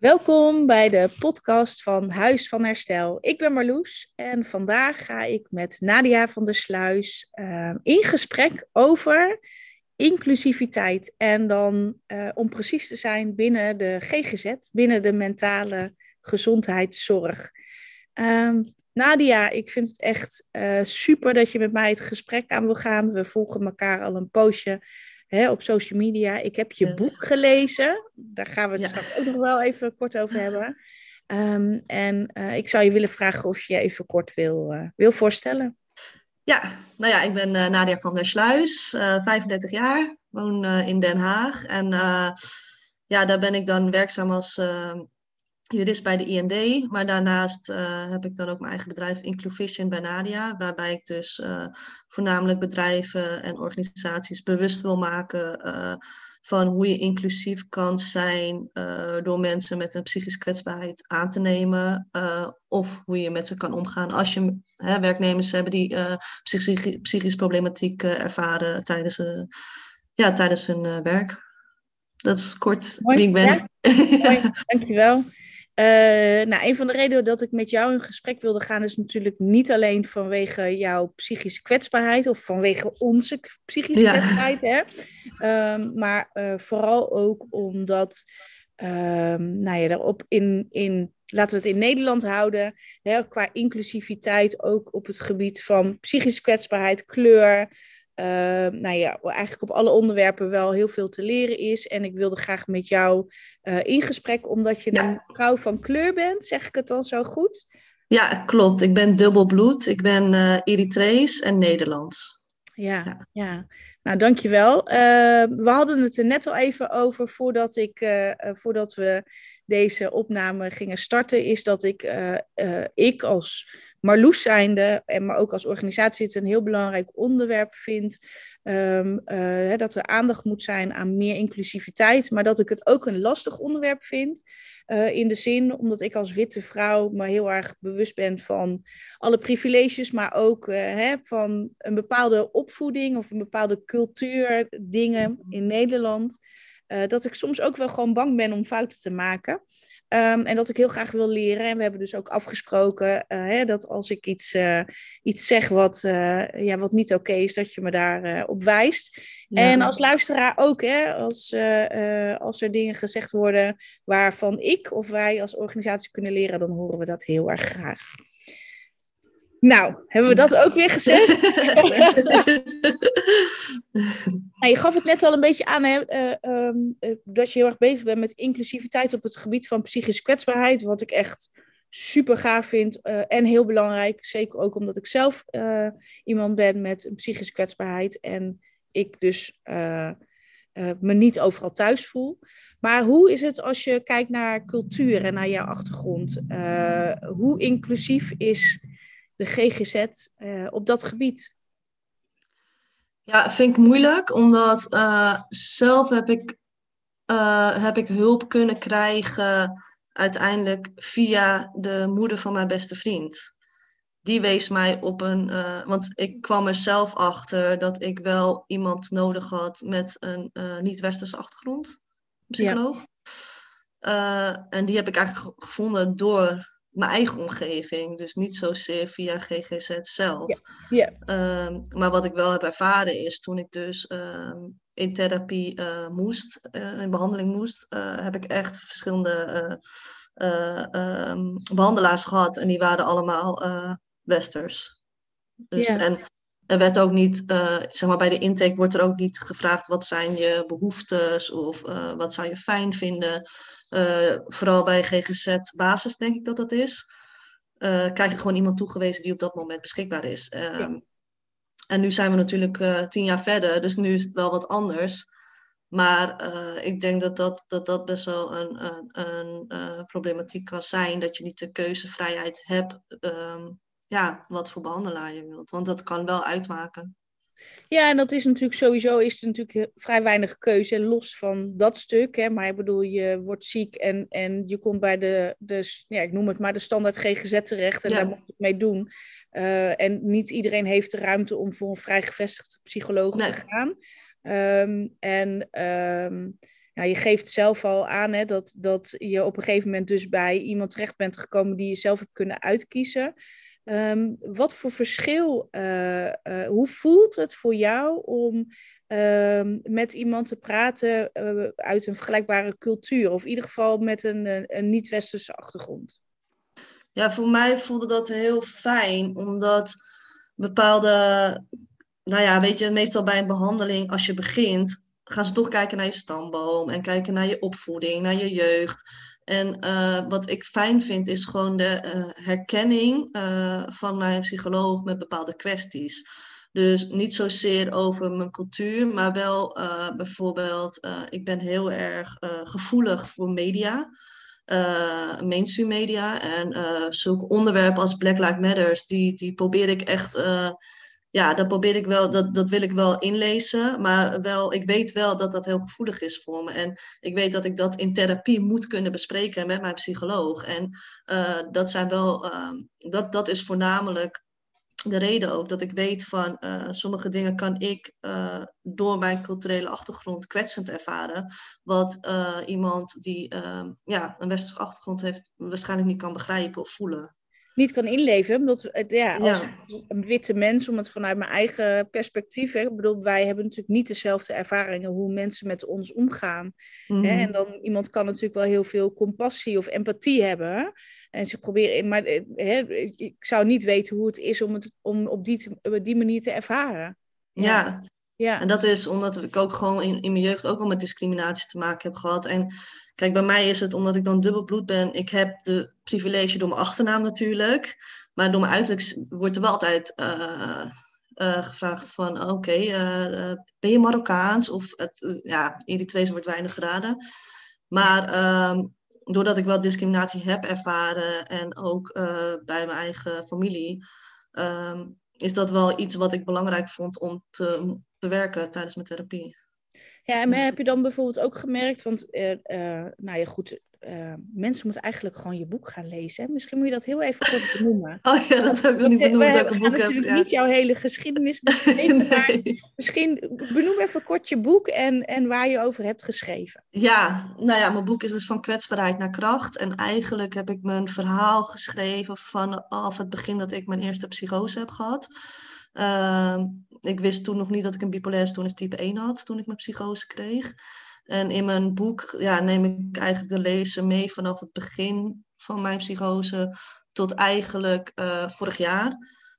Welkom bij de podcast van Huis van Herstel. Ik ben Marloes en vandaag ga ik met Nadia van der Sluis uh, in gesprek over inclusiviteit. En dan uh, om precies te zijn binnen de GGZ, binnen de mentale gezondheidszorg. Um, Nadia, ik vind het echt uh, super dat je met mij het gesprek aan wil gaan. We volgen elkaar al een poosje hè, op social media. Ik heb je yes. boek gelezen. Daar gaan we het ja. straks ook nog wel even kort over hebben. Um, en uh, ik zou je willen vragen of je je even kort wil, uh, wil voorstellen. Ja, nou ja, ik ben uh, Nadia van der Sluis, 35 jaar, woon in Den Haag. En ja, daar ben ik dan werkzaam als jurist bij de IND, maar daarnaast uh, heb ik dan ook mijn eigen bedrijf Incluvision bij Nadia, waarbij ik dus uh, voornamelijk bedrijven en organisaties bewust wil maken uh, van hoe je inclusief kan zijn door mensen met een psychische kwetsbaarheid aan te nemen of hoe je met ze kan omgaan als je hè, werknemers hebben die psychische, psychische problematiek ervaren tijdens, ja, tijdens hun werk. Dat is kort Mooi, wie ik ben. Ja. Mooi, dankjewel. Uh, nou, een van de redenen dat ik met jou in gesprek wilde gaan is natuurlijk niet alleen vanwege jouw psychische kwetsbaarheid of vanwege onze psychische ja. kwetsbaarheid, hè? Um, maar uh, vooral ook omdat, um, nou ja, daarop in, in, laten we het in Nederland houden, hè, qua inclusiviteit ook op het gebied van psychische kwetsbaarheid, kleur, uh, nou ja, eigenlijk op alle onderwerpen wel heel veel te leren is. En ik wilde graag met jou uh, in gesprek, omdat je ja. een vrouw van kleur bent. Zeg ik het dan zo goed? Ja, klopt. Ik ben dubbelbloed. Ik ben uh, Eritrees en Nederlands. Ja, ja. ja. Nou, dankjewel. we hadden het er net al even over voordat, ik, voordat we deze opname gingen starten. Is dat ik, ik als Marloes zijnde, en maar ook als organisatie het een heel belangrijk onderwerp vind. Um, uh, dat er aandacht moet zijn aan meer inclusiviteit, maar dat ik het ook een lastig onderwerp vind. Uh, in de zin, omdat ik als witte vrouw me heel erg bewust ben van alle privileges, maar ook uh, hè, van een bepaalde opvoeding of een bepaalde cultuur, dingen in Nederland. dat ik soms ook wel gewoon bang ben om fouten te maken. Um, en dat ik heel graag wil leren. En we hebben dus ook afgesproken uh, hè, dat als ik iets, uh, iets zeg wat, uh, ja, wat niet oké okay is, dat je me daar op wijst. Ja. En als luisteraar ook, hè, als, als er dingen gezegd worden waarvan ik of wij als organisatie kunnen leren, dan horen we dat heel erg graag. Nou, hebben we dat ook weer gezegd? nou, je gaf het net al een beetje aan hè, uh, um, dat je heel erg bezig bent met inclusiviteit op het gebied van psychische kwetsbaarheid. Wat ik echt super gaaf vind uh, en heel belangrijk. Zeker ook omdat ik zelf uh, iemand ben met een psychische kwetsbaarheid. En ik dus me niet overal thuis voel. Maar hoe is het als je kijkt naar cultuur en naar jouw achtergrond? hoe inclusief is de GGZ uh, op dat gebied? Ja, vind ik moeilijk, omdat uh, zelf heb ik, uh, heb ik hulp kunnen krijgen uiteindelijk via de moeder van mijn beste vriend. Die wees mij op een. want ik kwam er zelf achter dat ik wel iemand nodig had met een niet-westerse achtergrond, psycholoog. Ja. en die heb ik eigenlijk gevonden door mijn eigen omgeving. Dus niet zozeer via GGZ zelf. Ja. Um, maar wat ik wel heb ervaren is toen ik dus um, in therapie uh, moest, uh, in behandeling moest, uh, heb ik echt verschillende um, behandelaars gehad. En die waren allemaal westers. Dus, ja. En er werd ook niet, zeg maar bij de intake wordt er ook niet gevraagd wat zijn je behoeftes of wat zou je fijn vinden. Uh, vooral bij GGZ basis denk ik dat dat is. Krijg je gewoon iemand toegewezen die op dat moment beschikbaar is. Ja. En nu zijn we natuurlijk tien jaar verder, dus nu is het wel wat anders. Maar ik denk dat dat, dat, dat best wel een, een, een problematiek kan zijn. Dat je niet de keuzevrijheid hebt um, ja, wat voor behandelaar je wilt. Want dat kan wel uitmaken. Ja, en dat is natuurlijk sowieso is er natuurlijk vrij weinig keuze, los van dat stuk. Hè. Maar ik bedoel, je wordt ziek en, en je komt bij de, de, ja, ik noem het maar de standaard GGZ terecht en ja. daar moet je mee doen. Uh, en niet iedereen heeft de ruimte om voor een vrij gevestigde psycholoog nee. te gaan. Um, en um, nou, je geeft zelf al aan hè, dat, dat je op een gegeven moment dus bij iemand terecht bent gekomen die je zelf hebt kunnen uitkiezen. Ehm, wat voor verschil, uh, uh, hoe voelt het voor jou om uh, met iemand te praten uh, uit een vergelijkbare cultuur, of in ieder geval met een, een niet-westerse achtergrond? Ja, voor mij voelde dat heel fijn, omdat bepaalde, nou ja, weet je, meestal bij een behandeling, als je begint, gaan ze toch kijken naar je stamboom en kijken naar je opvoeding, naar je jeugd. En uh, wat ik fijn vind, is gewoon de uh, herkenning uh, van mijn psycholoog met bepaalde kwesties. Dus niet zozeer over mijn cultuur, maar wel bijvoorbeeld, ik ben heel erg gevoelig voor media. mainstream media en zulke onderwerpen als Black Lives Matters, die, die probeer ik echt ja, dat probeer ik wel, dat, dat wil ik wel inlezen. Maar wel, ik weet wel dat dat heel gevoelig is voor me. En ik weet dat ik dat in therapie moet kunnen bespreken met mijn psycholoog. En uh, dat zijn wel, uh, dat, dat is voornamelijk de reden ook dat ik weet van uh, sommige dingen kan ik uh, door mijn culturele achtergrond kwetsend ervaren. Wat iemand die ja, een westerse achtergrond heeft waarschijnlijk niet kan begrijpen of voelen niet kan inleven. Omdat ja, als een witte mens, om het vanuit mijn eigen perspectief, hè, ik bedoel, wij hebben natuurlijk niet dezelfde ervaringen hoe mensen met ons omgaan. Mm. Hè, mhm. en dan iemand kan natuurlijk wel heel veel compassie of empathie hebben. En ze proberen, maar eh, hè, ik zou niet weten hoe het is om het om op die, op die manier te ervaren. ja. ja. Ja. En dat is omdat ik ook gewoon in, in mijn jeugd ook al met discriminatie te maken heb gehad. En Kijk, bij mij is het omdat ik dan dubbel bloed ben. Ik heb de privilege door mijn achternaam natuurlijk. Maar door mijn uiterlijk wordt er wel altijd uh, uh, gevraagd van... Oké, okay, uh, ben je Marokkaans? Of het, ja, Eritrees wordt weinig geraden. Maar um, doordat ik wel discriminatie heb ervaren... en ook bij mijn eigen familie... Um, is dat wel iets wat ik belangrijk vond om te bewerken tijdens mijn therapie. Ja, en heb je dan bijvoorbeeld ook gemerkt, want uh, uh, nou ja, goed, uh, mensen moeten eigenlijk gewoon je boek gaan lezen. Misschien moet je dat heel even kort benoemen. Oh ja, dat heb ik nog niet benoemd. We, we gaan natuurlijk ja. niet jouw hele geschiedenis nee. maar misschien benoem even kort je boek en, en waar je over hebt geschreven. Ja, nou ja, mijn boek is dus van kwetsbaarheid naar kracht. En eigenlijk heb ik mijn verhaal geschreven vanaf het begin dat ik mijn eerste psychose heb gehad. Uh, ik wist toen nog niet dat ik een bipolaire stoornis type 1 had toen ik mijn psychose kreeg. En in mijn boek ja, neem ik eigenlijk de lezer mee vanaf het begin van mijn psychose tot eigenlijk uh, vorig jaar.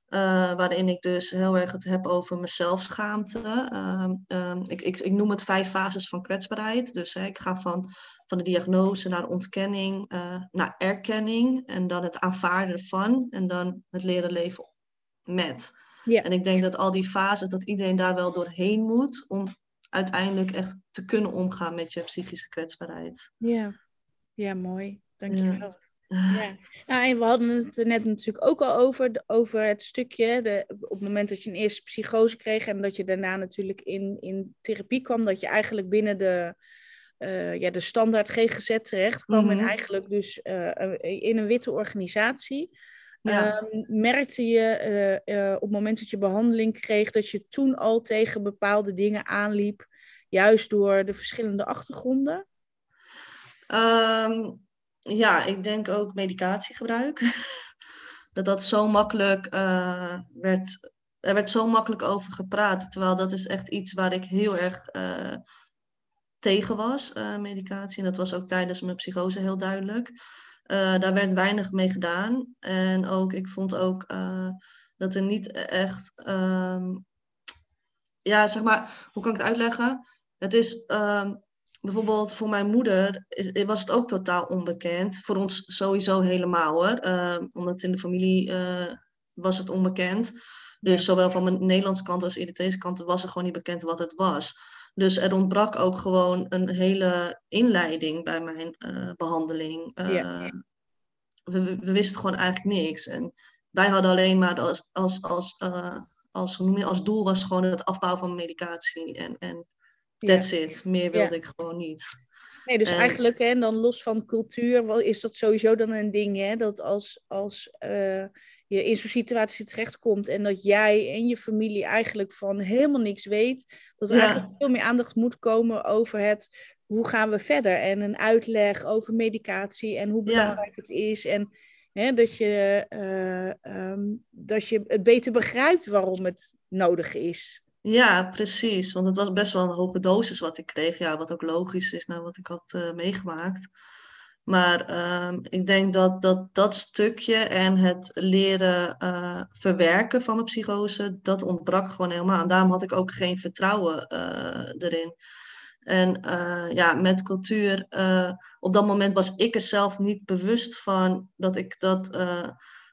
Uh, waarin ik dus heel erg het heb over mijn zelfschaamte. Uh, ik, ik, ik, noem het vijf fases van kwetsbaarheid. Dus ik ga van, van de diagnose naar ontkenning, uh, naar erkenning en dan het aanvaarden van en dan het leren leven met. Ja. En ik denk dat al die fases, dat iedereen daar wel doorheen moet om uiteindelijk echt te kunnen omgaan met je psychische kwetsbaarheid. Ja, ja mooi. Dankjewel. Ja. ja. Nou, en we hadden het net natuurlijk ook al over, over het stukje, de, op het moment dat je een eerste psychose kreeg en dat je daarna natuurlijk in, in therapie kwam, dat je eigenlijk binnen de, uh, ja, de standaard GGZ terecht kwam en mhm. eigenlijk dus uh, in een witte organisatie. Ja. Um, merkte je uh, uh, op het moment dat je behandeling kreeg dat je toen al tegen bepaalde dingen aanliep, juist door de verschillende achtergronden? Um, ja, ik denk ook medicatiegebruik. dat dat zo makkelijk uh, werd. Er werd zo makkelijk over gepraat. Terwijl dat is echt iets waar ik heel erg tegen was, medicatie. En dat was ook tijdens mijn psychose heel duidelijk. Uh, daar werd weinig mee gedaan. En ook, ik vond ook uh, dat er niet echt. Um, ja, zeg maar, hoe kan ik het uitleggen? Het is um, bijvoorbeeld voor mijn moeder is, was het ook totaal onbekend. Voor ons sowieso helemaal hoor. Uh, omdat in de familie was het onbekend. Dus zowel van mijn Nederlandse kant als Eritrese kant was er gewoon niet bekend wat het was. Dus er ontbrak ook gewoon een hele inleiding bij mijn uh, behandeling. Uh, ja. we, we, wisten gewoon eigenlijk niks. En wij hadden alleen maar als, als, als, uh, als, hoe noem je, als doel was gewoon het afbouwen van medicatie. En, en that's it. Meer wilde ik gewoon niet. Nee, dus en... eigenlijk, hè, dan los van cultuur, is dat sowieso dan een ding, hè? Dat als, als je in zo'n situatie terechtkomt en dat jij en je familie eigenlijk van helemaal niks weet, dat er eigenlijk veel meer aandacht moet komen over het hoe gaan we verder? En een uitleg over medicatie en hoe belangrijk het is. En hè, dat, je, uh, um, dat je het beter begrijpt waarom het nodig is. Ja, precies. Want het was best wel een hoge dosis wat ik kreeg. Ja, wat ook logisch is naar wat ik had uh, meegemaakt. Maar um, ik denk dat, dat dat stukje en het leren uh, verwerken van de psychose, dat ontbrak gewoon helemaal. En daarom had ik ook geen vertrouwen uh, erin. En uh, ja, met cultuur, op dat moment was ik er zelf niet bewust van dat ik dat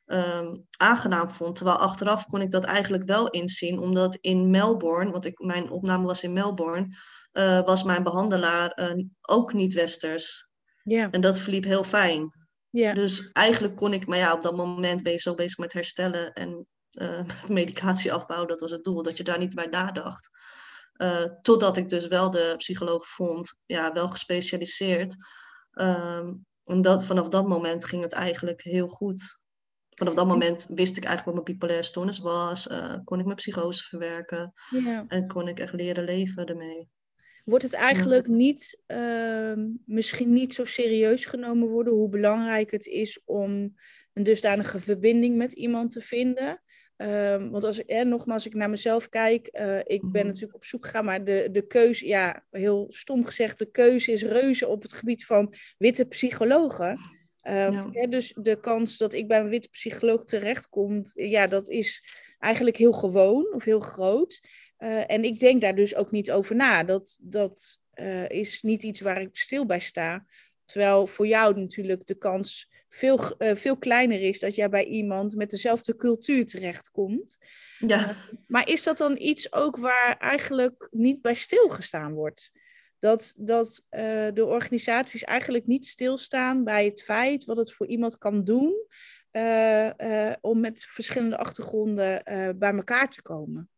um, aangenaam vond. Terwijl achteraf kon ik dat eigenlijk wel inzien, omdat in Melbourne, want mijn opname was in Melbourne, was mijn behandelaar ook niet westers. Ja. En dat verliep heel fijn. Ja. Dus eigenlijk kon ik, maar ja, op dat moment ben je zo bezig met herstellen en uh, medicatie afbouwen, dat was het doel, dat je daar niet bij nadacht. Uh, totdat ik dus wel de psycholoog vond, ja, wel gespecialiseerd. Um, en dat, vanaf dat moment ging het eigenlijk heel goed. Vanaf dat moment wist ik eigenlijk wat mijn bipolaire stoornis was, uh, kon ik mijn psychose verwerken ja. en kon ik echt leren leven ermee wordt het eigenlijk niet, uh, misschien niet zo serieus genomen worden hoe belangrijk het is om een dusdanige verbinding met iemand te vinden. Um, want als ik, nogmaals, als ik naar mezelf kijk, uh, ik ben mhm. natuurlijk op zoek gegaan, maar de, de keuze, ja, heel stom gezegd, de keuze is reuze op het gebied van witte psychologen. Uh, ja. dus de kans dat ik bij een witte psycholoog terechtkom, ja, dat is eigenlijk heel gewoon of heel groot. Uh, en ik denk daar dus ook niet over na. Dat, dat uh, is niet iets waar ik stil bij sta. Terwijl voor jou natuurlijk de kans veel, uh, veel kleiner is dat jij bij iemand met dezelfde cultuur terechtkomt. Ja. maar is dat dan iets ook waar eigenlijk niet bij stilgestaan wordt? Dat, dat de organisaties eigenlijk niet stilstaan bij het feit wat het voor iemand kan doen om met verschillende achtergronden bij elkaar te komen.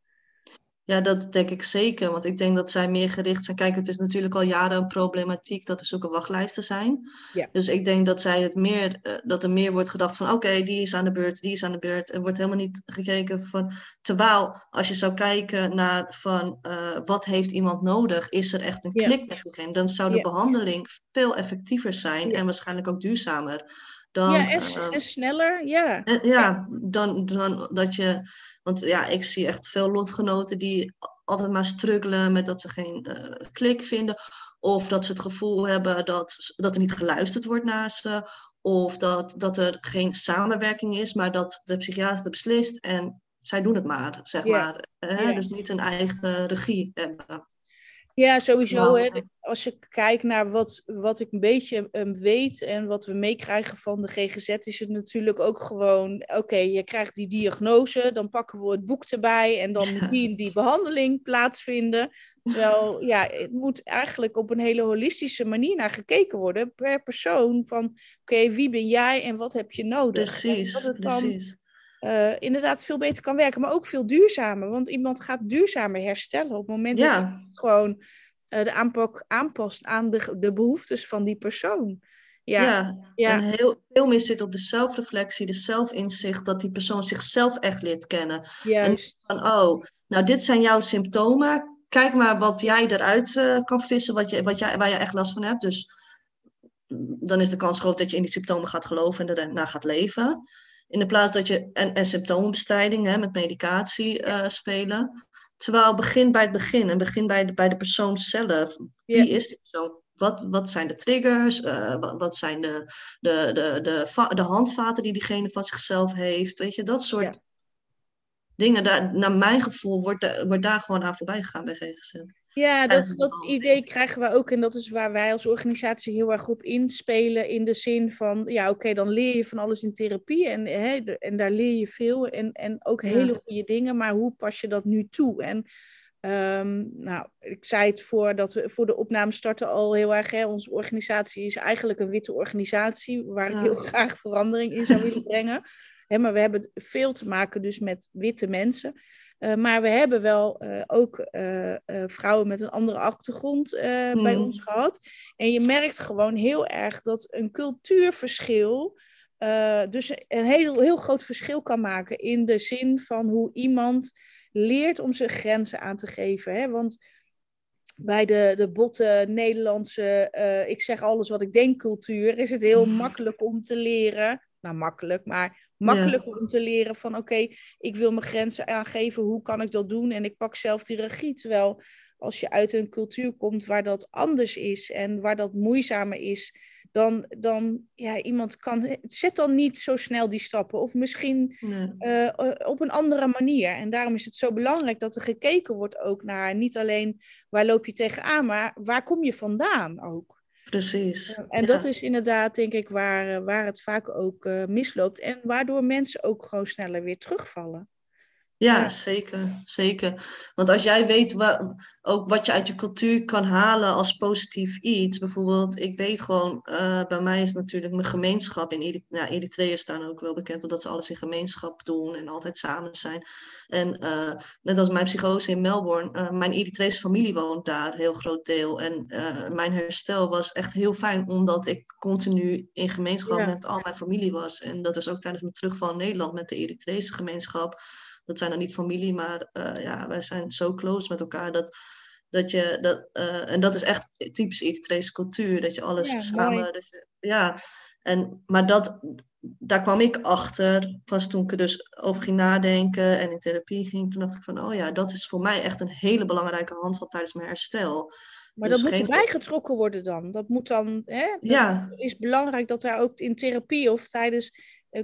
Ja, dat denk ik zeker. Want ik denk dat zij meer gericht zijn. Kijk, het is natuurlijk al jaren een problematiek dat er zulke wachtlijsten zijn. Ja. Dus ik denk dat zij het meer, uh, dat er meer wordt gedacht van oké, die is aan de beurt, die is aan de beurt. Er wordt helemaal niet gekeken van. Terwijl als je zou kijken naar van uh, wat heeft iemand nodig, is er echt een klik met diegene. Dan zou de behandeling veel effectiever zijn en waarschijnlijk ook duurzamer. Dan, ja, en, uh, en sneller, ja. ja, dan, dan dat je want ja, ik zie echt veel lotgenoten die altijd maar struggelen met dat ze geen uh, klik vinden. Of dat ze het gevoel hebben dat, dat er niet geluisterd wordt naar ze. Of dat, dat er geen samenwerking is, maar dat de psychiater beslist en zij doen het maar, zeg maar. Hè? Dus niet een eigen regie hebben. Ja, sowieso. Hè, als je kijkt naar wat, wat ik een beetje um, weet en wat we meekrijgen van de GGZ, is het natuurlijk ook gewoon: oké, je krijgt die diagnose, dan pakken we het boek erbij en dan moet die, die behandeling plaatsvinden. Terwijl, ja, het moet eigenlijk op een hele holistische manier naar gekeken worden per persoon. Van oké, wie ben jij en wat heb je nodig? Precies, precies. Uh, inderdaad veel beter kan werken, maar ook veel duurzamer. Want iemand gaat duurzamer herstellen op het moment dat je gewoon uh, de aanpak aanpast aan de, de behoeftes van die persoon. Ja, ja, ja. en heel, veel meer zit op de zelfreflectie, de zelfinzicht, dat die persoon zichzelf echt leert kennen. Juist. En van, oh, nou dit zijn jouw symptomen, kijk maar wat jij eruit uh, kan vissen, wat je, wat jij, waar je echt last van hebt. Dus dan is de kans groot dat je in die symptomen gaat geloven en daarna gaat leven. In de plaats dat je en, en symptoombestrijding hè, met medicatie uh, spelen. Terwijl begin bij het begin en begin bij de, bij de persoon zelf. Wie is die persoon? Wat, wat zijn de triggers? Uh, wat, wat, zijn de, de, de, de, de, handvaten die diegene van zichzelf heeft? Weet je, dat soort dingen. Daar, naar mijn gevoel wordt, wordt daar gewoon aan voorbij gegaan bij GGZ. Ja, dat, dat idee krijgen we ook. En dat is waar wij als organisatie heel erg op inspelen. In de zin van, ja, oké, dan leer je van alles in therapie. En, hè, en daar leer je veel. En, en ook hele goede dingen. Maar hoe pas je dat nu toe? En um, nou, ik zei het voor, dat we, voor de opname starten al heel erg. Hè, onze organisatie is eigenlijk een witte organisatie. Waar ik heel graag verandering in zou willen brengen. Hè, maar we hebben veel te maken dus met witte mensen. Uh, maar we hebben wel uh, ook uh, vrouwen met een andere achtergrond mm. bij ons gehad. En je merkt gewoon heel erg dat een cultuurverschil dus een heel, heel groot verschil kan maken in de zin van hoe iemand leert om zijn grenzen aan te geven. Hè? Want bij de, de botte Nederlandse, eh, ik zeg alles wat ik denk cultuur, is het heel makkelijk om te leren. Nou, makkelijk, maar makkelijk om te leren van oké, ik wil mijn grenzen aangeven, hoe kan ik dat doen? En ik pak zelf die regie. Terwijl als je uit een cultuur komt waar dat anders is en waar dat moeizamer is, dan, dan ja, iemand kan, zet dan niet zo snel die stappen. Of misschien eh, op een andere manier. En daarom is het zo belangrijk dat er gekeken wordt ook naar niet alleen waar loop je tegenaan, maar waar kom je vandaan ook. Precies. en dat is inderdaad, denk ik, waar, eh, waar het vaak ook uh, misloopt. En waardoor mensen ook gewoon sneller weer terugvallen. Ja, zeker, zeker. Want als jij weet wa ook wat je uit je cultuur kan halen als positief iets. Bijvoorbeeld, ik weet gewoon, uh, bij mij is natuurlijk mijn gemeenschap in Erit ja, Eritrea staan ook wel bekend omdat ze alles in gemeenschap doen en altijd samen zijn. En uh, net als mijn psychose in Melbourne, uh, mijn Eritrese familie woont daar, een heel groot deel. En mijn herstel was echt heel fijn omdat ik continu in gemeenschap met al mijn familie was. En dat is ook tijdens mijn terugval in Nederland met de Eritrese gemeenschap dat zijn dan niet familie, maar uh, ja, wij zijn zo close met elkaar dat, dat je dat, uh, en dat is echt typisch Eritrese cultuur, dat je alles samen, dat je, ja, en, maar dat, daar kwam ik achter, pas toen ik er dus over ging nadenken en in therapie ging, toen dacht ik van, oh ja, dat is voor mij echt een hele belangrijke handvat tijdens mijn herstel. Maar dus dat moet erbij getrokken worden dan. Dat moet dan, hè? Dat ja. is belangrijk dat daar ook in therapie of tijdens eh,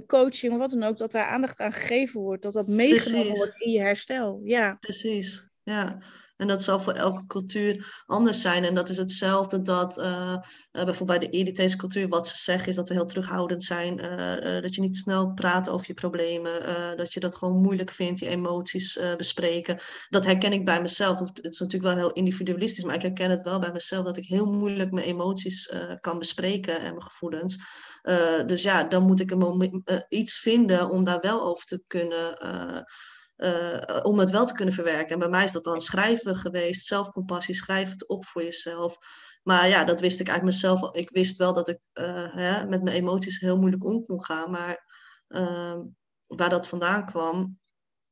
coaching of wat dan ook, dat daar aandacht aan gegeven wordt. Dat dat meegenomen wordt in je herstel. Ja. Precies, ja. En dat zal voor elke cultuur anders zijn. En dat is hetzelfde dat uh, bijvoorbeeld bij de Eritreese cultuur, wat ze zeggen is dat we heel terughoudend zijn. Uh, dat je niet snel praat over je problemen. dat je dat gewoon moeilijk vindt, je emoties bespreken. Dat herken ik bij mezelf. Het is natuurlijk wel heel individualistisch, maar ik herken het wel bij mezelf dat ik heel moeilijk mijn emoties kan bespreken en mijn gevoelens. dus ja, dan moet ik een iets vinden om daar wel over te kunnen uh, om het wel te kunnen verwerken. En bij mij is dat dan schrijven geweest, zelfcompassie, schrijf het op voor jezelf. Maar ja, dat wist ik eigenlijk mezelf. Ik wist wel dat ik uh, hè, met mijn emoties heel moeilijk om kon gaan. Maar uh, waar dat vandaan kwam,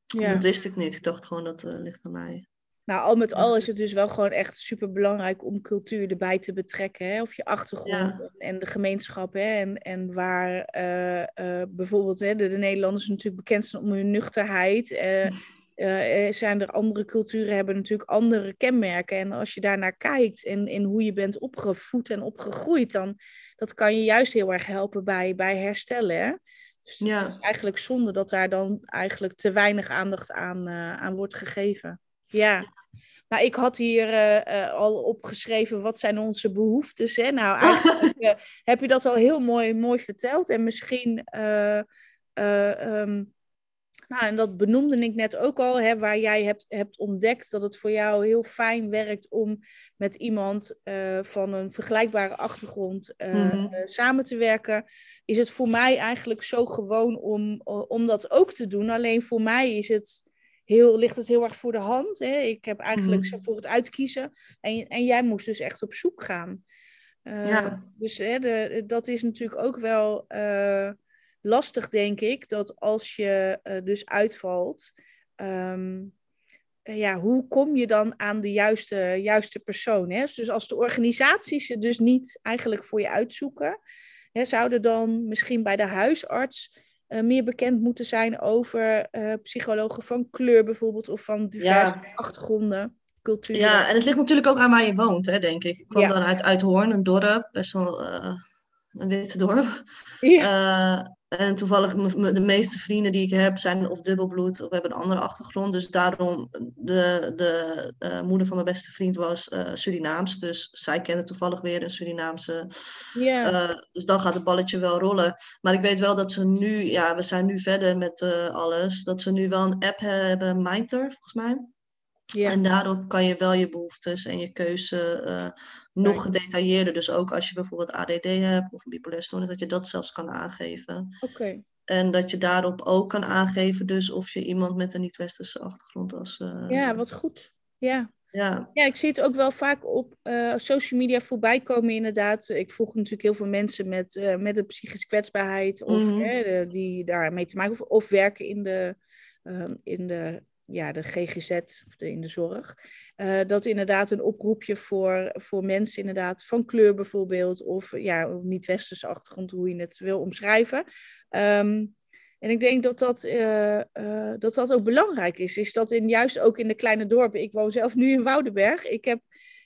ja. dat wist ik niet. Ik dacht gewoon dat uh, ligt aan mij. Nou, al met al is het dus wel gewoon echt super belangrijk om cultuur erbij te betrekken. Hè? Of je achtergrond en de gemeenschap. Hè? En, en waar uh, uh, bijvoorbeeld hè, de, de, Nederlanders natuurlijk bekend zijn om hun nuchterheid. Uh, zijn er andere culturen hebben natuurlijk andere kenmerken. En als je daar naar kijkt en, en hoe je bent opgevoed en opgegroeid, dan dat kan je juist heel erg helpen bij, bij herstellen. Hè? Dus het is eigenlijk zonde dat daar dan eigenlijk te weinig aandacht aan, aan wordt gegeven. Ja. Nou, ik had hier uh, al opgeschreven wat zijn onze behoeftes. Hè? Nou, eigenlijk uh, heb je dat al heel mooi, mooi verteld. En misschien, uh, um, nou, en dat benoemde ik net ook al, hè, waar jij hebt, hebt ontdekt dat het voor jou heel fijn werkt om met iemand van een vergelijkbare achtergrond mm-hmm. samen te werken. Is het voor mij eigenlijk zo gewoon om, om dat ook te doen. Alleen voor mij is het heel, ligt het heel erg voor de hand. Hè? Ik heb eigenlijk mm. voor het uitkiezen. En, en jij moest dus echt op zoek gaan. Uh, ja. Dus hè, de, dat is natuurlijk ook wel uh, lastig, denk ik. Dat als je uh, dus uitvalt. Um, ja, hoe kom je dan aan de juiste, juiste persoon? Hè? Dus als de organisaties het dus niet eigenlijk voor je uitzoeken, hè, zouden dan misschien bij de huisarts uh, meer bekend moeten zijn over uh, psychologen van kleur bijvoorbeeld, of van diverse achtergronden, culturen. Ja, en het ligt natuurlijk ook aan waar je woont, hè, denk ik. Ik kwam ja. dan uit, uit Hoorn, een dorp, best wel uh, een witte dorp. Ja. En toevallig, de meeste vrienden die ik heb zijn of dubbelbloed of hebben een andere achtergrond. Dus daarom, de, de uh, moeder van mijn beste vriend was uh, Surinaams. Dus zij kende toevallig weer een Surinaamse. Yeah. Uh, dus dan gaat het balletje wel rollen. Maar ik weet wel dat ze nu, ja, we zijn nu verder met eh, alles. Dat ze nu wel een app hebben, Minter, volgens mij. Ja. En daarop kan je wel je behoeftes en je keuze uh, nog gedetailleerder. Dus ook als je bijvoorbeeld ADD hebt of een bipolaire stoornis, dat je dat zelfs kan aangeven. Oké. En dat je daarop ook kan aangeven, dus of je iemand met een niet-westerse achtergrond als. Uh, ja, wat goed. Ja. Ja. ja, ik zie het ook wel vaak op uh, social media voorbij komen, inderdaad. Ik volg natuurlijk heel veel mensen met, uh, met een psychische kwetsbaarheid, of mm -hmm. hè, die daarmee te maken hebben, of werken in de, in de ja, de GGZ of de, in de zorg. Uh, dat inderdaad een oproepje voor, voor mensen inderdaad van kleur bijvoorbeeld, of ja, niet-westerse achtergrond, hoe je het wil omschrijven. Ehm, en ik denk dat dat, uh, uh, dat dat ook belangrijk is. Is dat in, juist ook in de kleine dorpen. Ik woon zelf nu in Woudenberg. Ik heb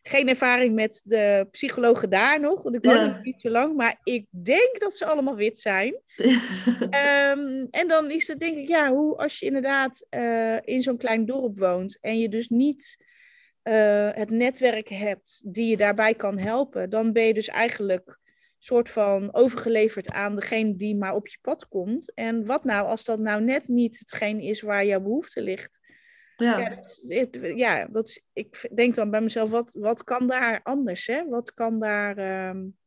geen ervaring met de psychologen daar nog, want ik woon ja. niet zo lang. Maar ik denk dat ze allemaal wit zijn. um, en dan is het denk ik, ja, hoe als je inderdaad uh, in zo'n klein dorp woont en je dus niet uh, het netwerk hebt die je daarbij kan helpen, dan ben je dus eigenlijk soort van overgeleverd aan degene die maar op je pad komt. En wat nou als dat nou net niet hetgeen is waar jouw behoefte ligt? Ja, ja, dat, ja dat is, ik denk dan bij mezelf, wat, wat kan daar anders? Hè? Wat kan daar um,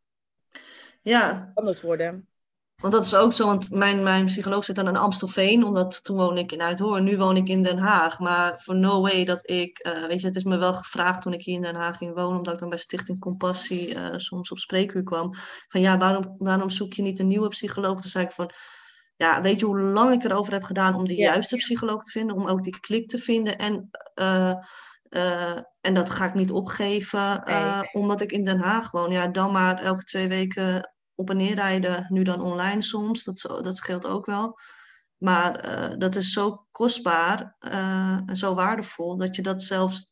ja. anders worden? Want dat is ook zo, want mijn, mijn psycholoog zit dan in Amstelveen, omdat toen woonde ik in Uithoorn, nu woon ik in Den Haag. Maar voor no way dat ik, uh, weet je, het is me wel gevraagd toen ik hier in Den Haag ging wonen, omdat ik dan bij Stichting Compassie uh, soms op spreekuur kwam, van ja, waarom, waarom zoek je niet een nieuwe psycholoog? Toen zei ik van, ja, weet je hoe lang ik erover heb gedaan om de ja. juiste psycholoog te vinden, om ook die klik te vinden en... Uh, uh, en dat ga ik niet opgeven, uh, nee. omdat ik in Den Haag woon. Ja, dan maar elke twee weken op en neer rijden, nu dan online soms, dat, dat scheelt ook wel. Maar dat is zo kostbaar en zo waardevol dat je dat zelfs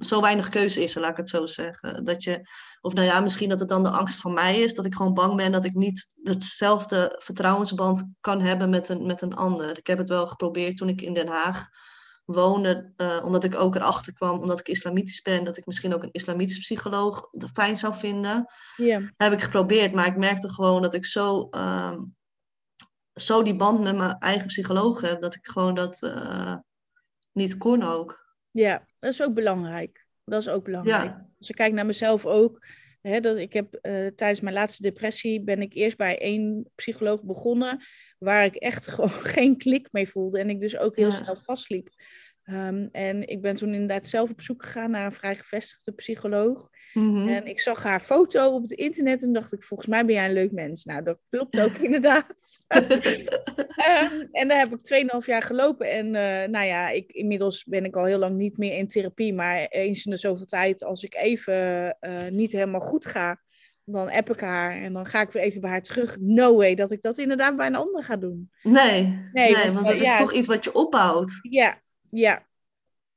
zo weinig keuze is, laat ik het zo zeggen. Dat je, of nou ja, misschien dat het dan de angst van mij is, dat ik gewoon bang ben dat ik niet hetzelfde vertrouwensband kan hebben met een, met een ander. Ik heb het wel geprobeerd toen ik in Den Haag woonde, uh, omdat ik ook erachter kwam, omdat ik islamitisch ben, dat ik misschien ook een islamitisch psycholoog fijn zou vinden. Yeah. Heb ik geprobeerd, maar ik merkte gewoon dat ik zo, uh, zo die band met mijn eigen psycholoog heb, dat ik gewoon dat uh, niet kon ook. Ja, dat is ook belangrijk. Dat is ook belangrijk. Ja. Als ik kijk naar mezelf ook, hè, dat ik heb uh, tijdens mijn laatste depressie ben ik eerst bij één psycholoog begonnen waar ik echt gewoon geen klik mee voelde en ik dus ook heel ja. snel vastliep. Um, en ik ben toen inderdaad zelf op zoek gegaan naar een vrij gevestigde psycholoog. Mm-hmm. En ik zag haar foto op het internet en dacht ik, volgens mij ben jij een leuk mens. Nou, dat klopt ook inderdaad. um, en daar heb ik 2,5 jaar gelopen. En uh, nou ja, ik, inmiddels ben ik al heel lang niet meer in therapie. Maar eens in de zoveel tijd, als ik even uh, niet helemaal goed ga, dan app ik haar en dan ga ik weer even bij haar terug. No way dat ik dat inderdaad bij een ander ga doen. Nee, nee, nee want, want het ja, is toch iets wat je opbouwt. Ja, ja.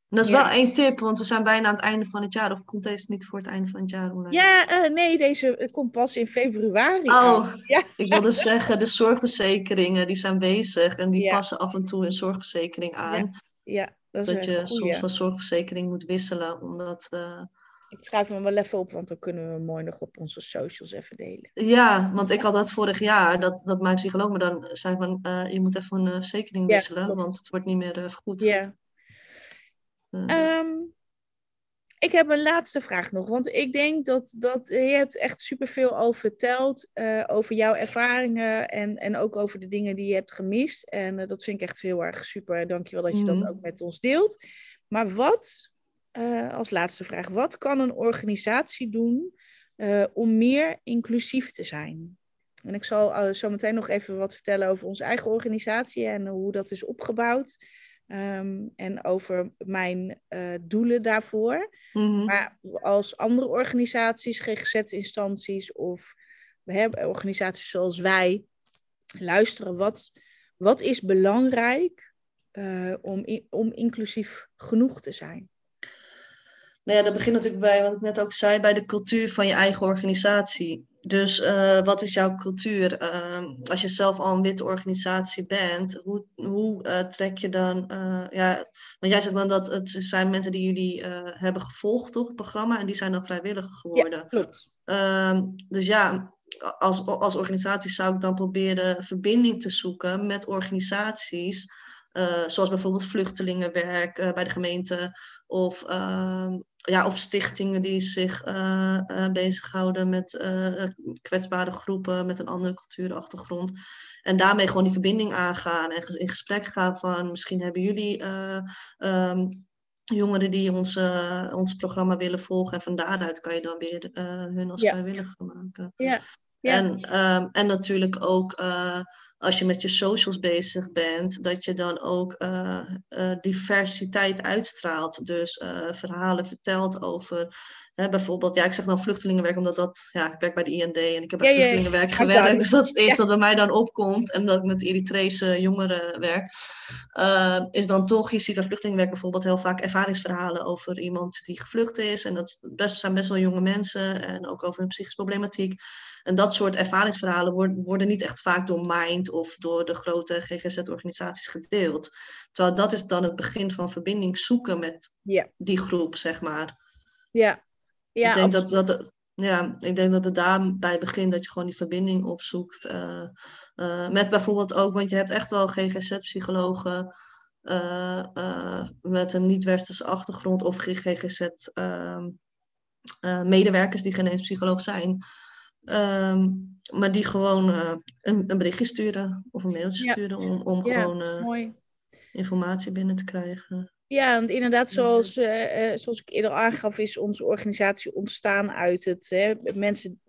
Dat is ja. wel één tip, want we zijn bijna aan het einde van het jaar. Of komt deze niet voor het einde van het jaar online? Ja, uh, nee, deze komt pas in februari. Oh, ja. ik wilde zeggen, de zorgverzekeringen die zijn bezig en die ja. passen af en toe een zorgverzekering aan. Ja, ja dat, dat je soms van zorgverzekering moet wisselen, omdat... Uh, ik schrijf hem wel even op, want dan kunnen we hem mooi nog op onze socials even delen. Ja, want ik had dat vorig jaar, dat, dat mijn psycholoog me dan zei van, uh, je moet even een verzekering wisselen, ja, want het wordt niet meer uh, vergoed. Ja. Um, ik heb een laatste vraag nog, want ik denk dat, dat je hebt echt superveel al verteld over jouw ervaringen en, en ook over de dingen die je hebt gemist. En dat vind ik echt heel erg super. Dankjewel dat je mm. dat ook met ons deelt. Maar wat uh, als laatste vraag. Wat kan een organisatie doen uh, om meer inclusief te zijn? En ik zal uh, zo meteen nog even wat vertellen over onze eigen organisatie en hoe dat is opgebouwd. Um, en over mijn doelen daarvoor. Mm-hmm. Maar als andere organisaties, GGZ-instanties of hè, organisaties zoals wij luisteren, wat, wat is belangrijk om, om inclusief genoeg te zijn? Nou ja, dat begint natuurlijk bij wat ik net ook zei, bij de cultuur van je eigen organisatie. Dus uh, wat is jouw cultuur? Uh, als je zelf al een witte organisatie bent, hoe, hoe uh, trek je dan... ja, want jij zegt dan dat het zijn mensen die jullie hebben gevolgd, toch, het programma, en die zijn dan vrijwilliger geworden. Ja, klopt. Ehm, dus ja, als, als organisatie zou ik dan proberen verbinding te zoeken met organisaties... zoals bijvoorbeeld vluchtelingenwerk bij de gemeente of ehm, ja, of stichtingen die zich uh, uh, bezighouden met uh, kwetsbare groepen met een andere cultuurachtergrond. En daarmee gewoon die verbinding aangaan en in gesprek gaan van misschien hebben jullie um, jongeren die ons, ons programma willen volgen. En van daaruit kan je dan weer hun als ja. vrijwilliger maken. Ja. Ja. En, um, en natuurlijk ook als je met je socials bezig bent, dat je dan ook eh, eh, diversiteit uitstraalt. Dus uh, verhalen vertelt over hè, bijvoorbeeld, ja, ik zeg dan vluchtelingenwerk, omdat dat, ja, ik werk bij de IND en ik heb bij vluchtelingenwerk gewerkt. Dus dat is het eerste dat bij mij dan opkomt. En dat ik met Eritrese jongeren werk. is dan toch, je ziet bij vluchtelingenwerk bijvoorbeeld heel vaak ervaringsverhalen over iemand die gevlucht is. En dat best, zijn best wel jonge mensen en ook over hun psychische problematiek. En dat soort ervaringsverhalen worden, worden niet echt vaak door Mind of door de grote GGZ-organisaties gedeeld. Terwijl dat is dan het begin van verbinding zoeken met die groep, zeg maar. Ja, ja ik denk dat, dat, ja, ik denk dat het daarbij begint dat je gewoon die verbinding opzoekt. Uh, uh, met bijvoorbeeld ook, want je hebt echt wel GGZ-psychologen uh, met een niet-westerse achtergrond of GGZ-medewerkers die geen eens psycholoog zijn. Ehm, maar die gewoon uh, een, een, berichtje sturen of een mailtje sturen om, om gewoon uh, informatie binnen te krijgen. Ja, want inderdaad, zoals, uh, zoals ik eerder aangaf, is onze organisatie ontstaan uit het. Hè, mensen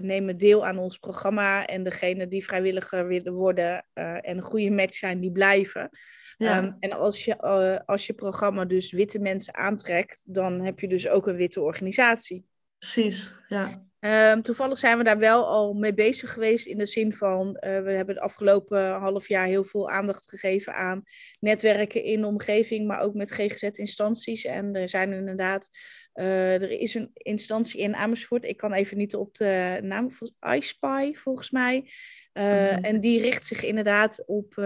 nemen deel aan ons programma en degene die vrijwilliger willen worden en een goede match zijn, die blijven. Ja. Um, en als je, als je programma dus witte mensen aantrekt, dan heb je dus ook een witte organisatie. Precies, ja. Um, toevallig zijn we daar wel al mee bezig geweest in de zin van, uh, we hebben het afgelopen half jaar heel veel aandacht gegeven aan netwerken in de omgeving, maar ook met GGZ-instanties. En er zijn inderdaad, uh, er is een instantie in Amersfoort, ik kan even niet op de naam, iSpy volgens mij. Uh, En die richt zich inderdaad op,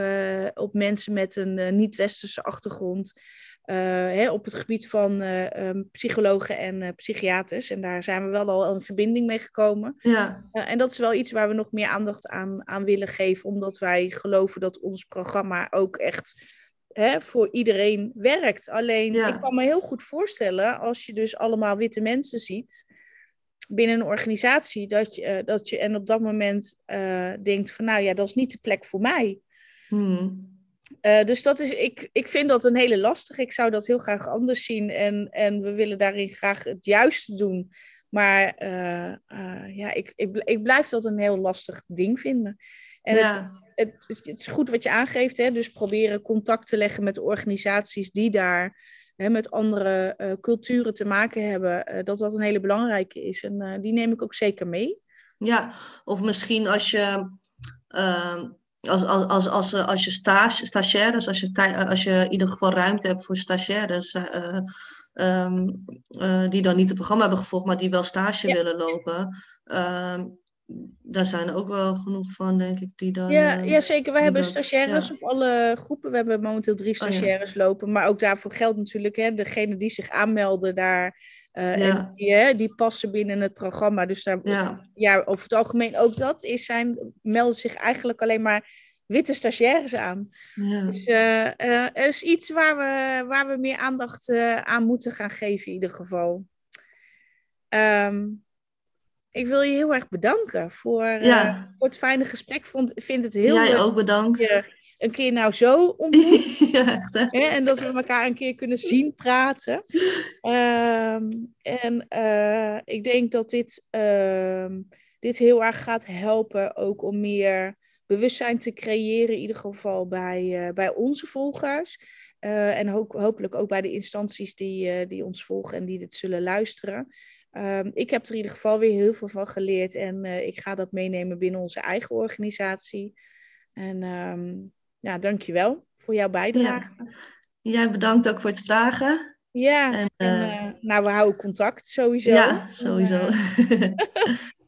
op mensen met een niet-westerse achtergrond. Uh, op het gebied van uh, um, psychologen en uh, psychiaters. En daar zijn we wel al in verbinding mee gekomen. Ja. en dat is wel iets waar we nog meer aandacht aan, aan willen geven, omdat wij geloven dat ons programma ook echt hè, voor iedereen werkt. Alleen, ik kan me heel goed voorstellen, als je dus allemaal witte mensen ziet binnen een organisatie, dat je, dat je en op dat moment denkt van, nou ja, dat is niet de plek voor mij. Hmm. Uh, dus dat is, ik, ik vind dat een hele lastige. Ik zou dat heel graag anders zien en, en we willen daarin graag het juiste doen. Maar uh, uh, ja, ik, ik, ik blijf dat een heel lastig ding vinden. En ja. het, het, het, is goed wat je aangeeft, hè? dus proberen contact te leggen met organisaties die daar hè, met andere culturen te maken hebben, dat dat een hele belangrijke is. En die neem ik ook zeker mee. Ja, of misschien als je als, als, als, als, eh, als je stage, stagiaires, als je, eh, als je in ieder geval ruimte hebt voor stagiaires, uh, um, uh, die dan niet het programma hebben gevolgd, maar die wel stage willen lopen, uh, daar zijn er ook wel genoeg van, denk ik, die dan... Ja, ja zeker. We hebben stagiaires op alle groepen. We hebben momenteel drie oh, stagiaires lopen, maar ook daarvoor geldt natuurlijk, hè, degene die zich aanmelden daar uh, ja. En die, hè, die, passen binnen het programma. Dus daar, ja. ja. over het algemeen ook dat is zijn, melden zich eigenlijk alleen maar witte stagiaires aan. Ja. Dus uh, er is iets waar we, waar we meer aandacht aan moeten gaan geven in ieder geval. Um, ik wil je heel erg bedanken voor, voor het fijne gesprek. Ik vond, vind het heel Jij ook bedankt een keer nou zo ontmoet. ja, en dat we elkaar een keer kunnen zien praten. Ehm, en uh, ik denk dat dit, uh, dit heel erg gaat helpen ook om meer bewustzijn te creëren, in ieder geval bij, uh, bij onze volgers. Eh, en ho hopelijk ook bij de instanties die, die ons volgen en die dit zullen luisteren. Um, ik heb er in ieder geval weer heel veel van geleerd en ik ga dat meenemen binnen onze eigen organisatie. En um, ja, dankjewel voor jouw bijdrage. Ja. Jij bedankt ook voor het vragen. Ja, en, en uh, nou, we houden contact sowieso. Ja, sowieso. En,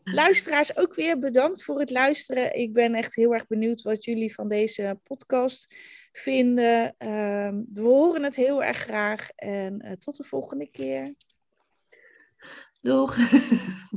uh, luisteraars, ook weer bedankt voor het luisteren. Ik ben echt heel erg benieuwd wat jullie van deze podcast vinden. Uh, we horen het heel erg graag en tot de volgende keer. Doeg!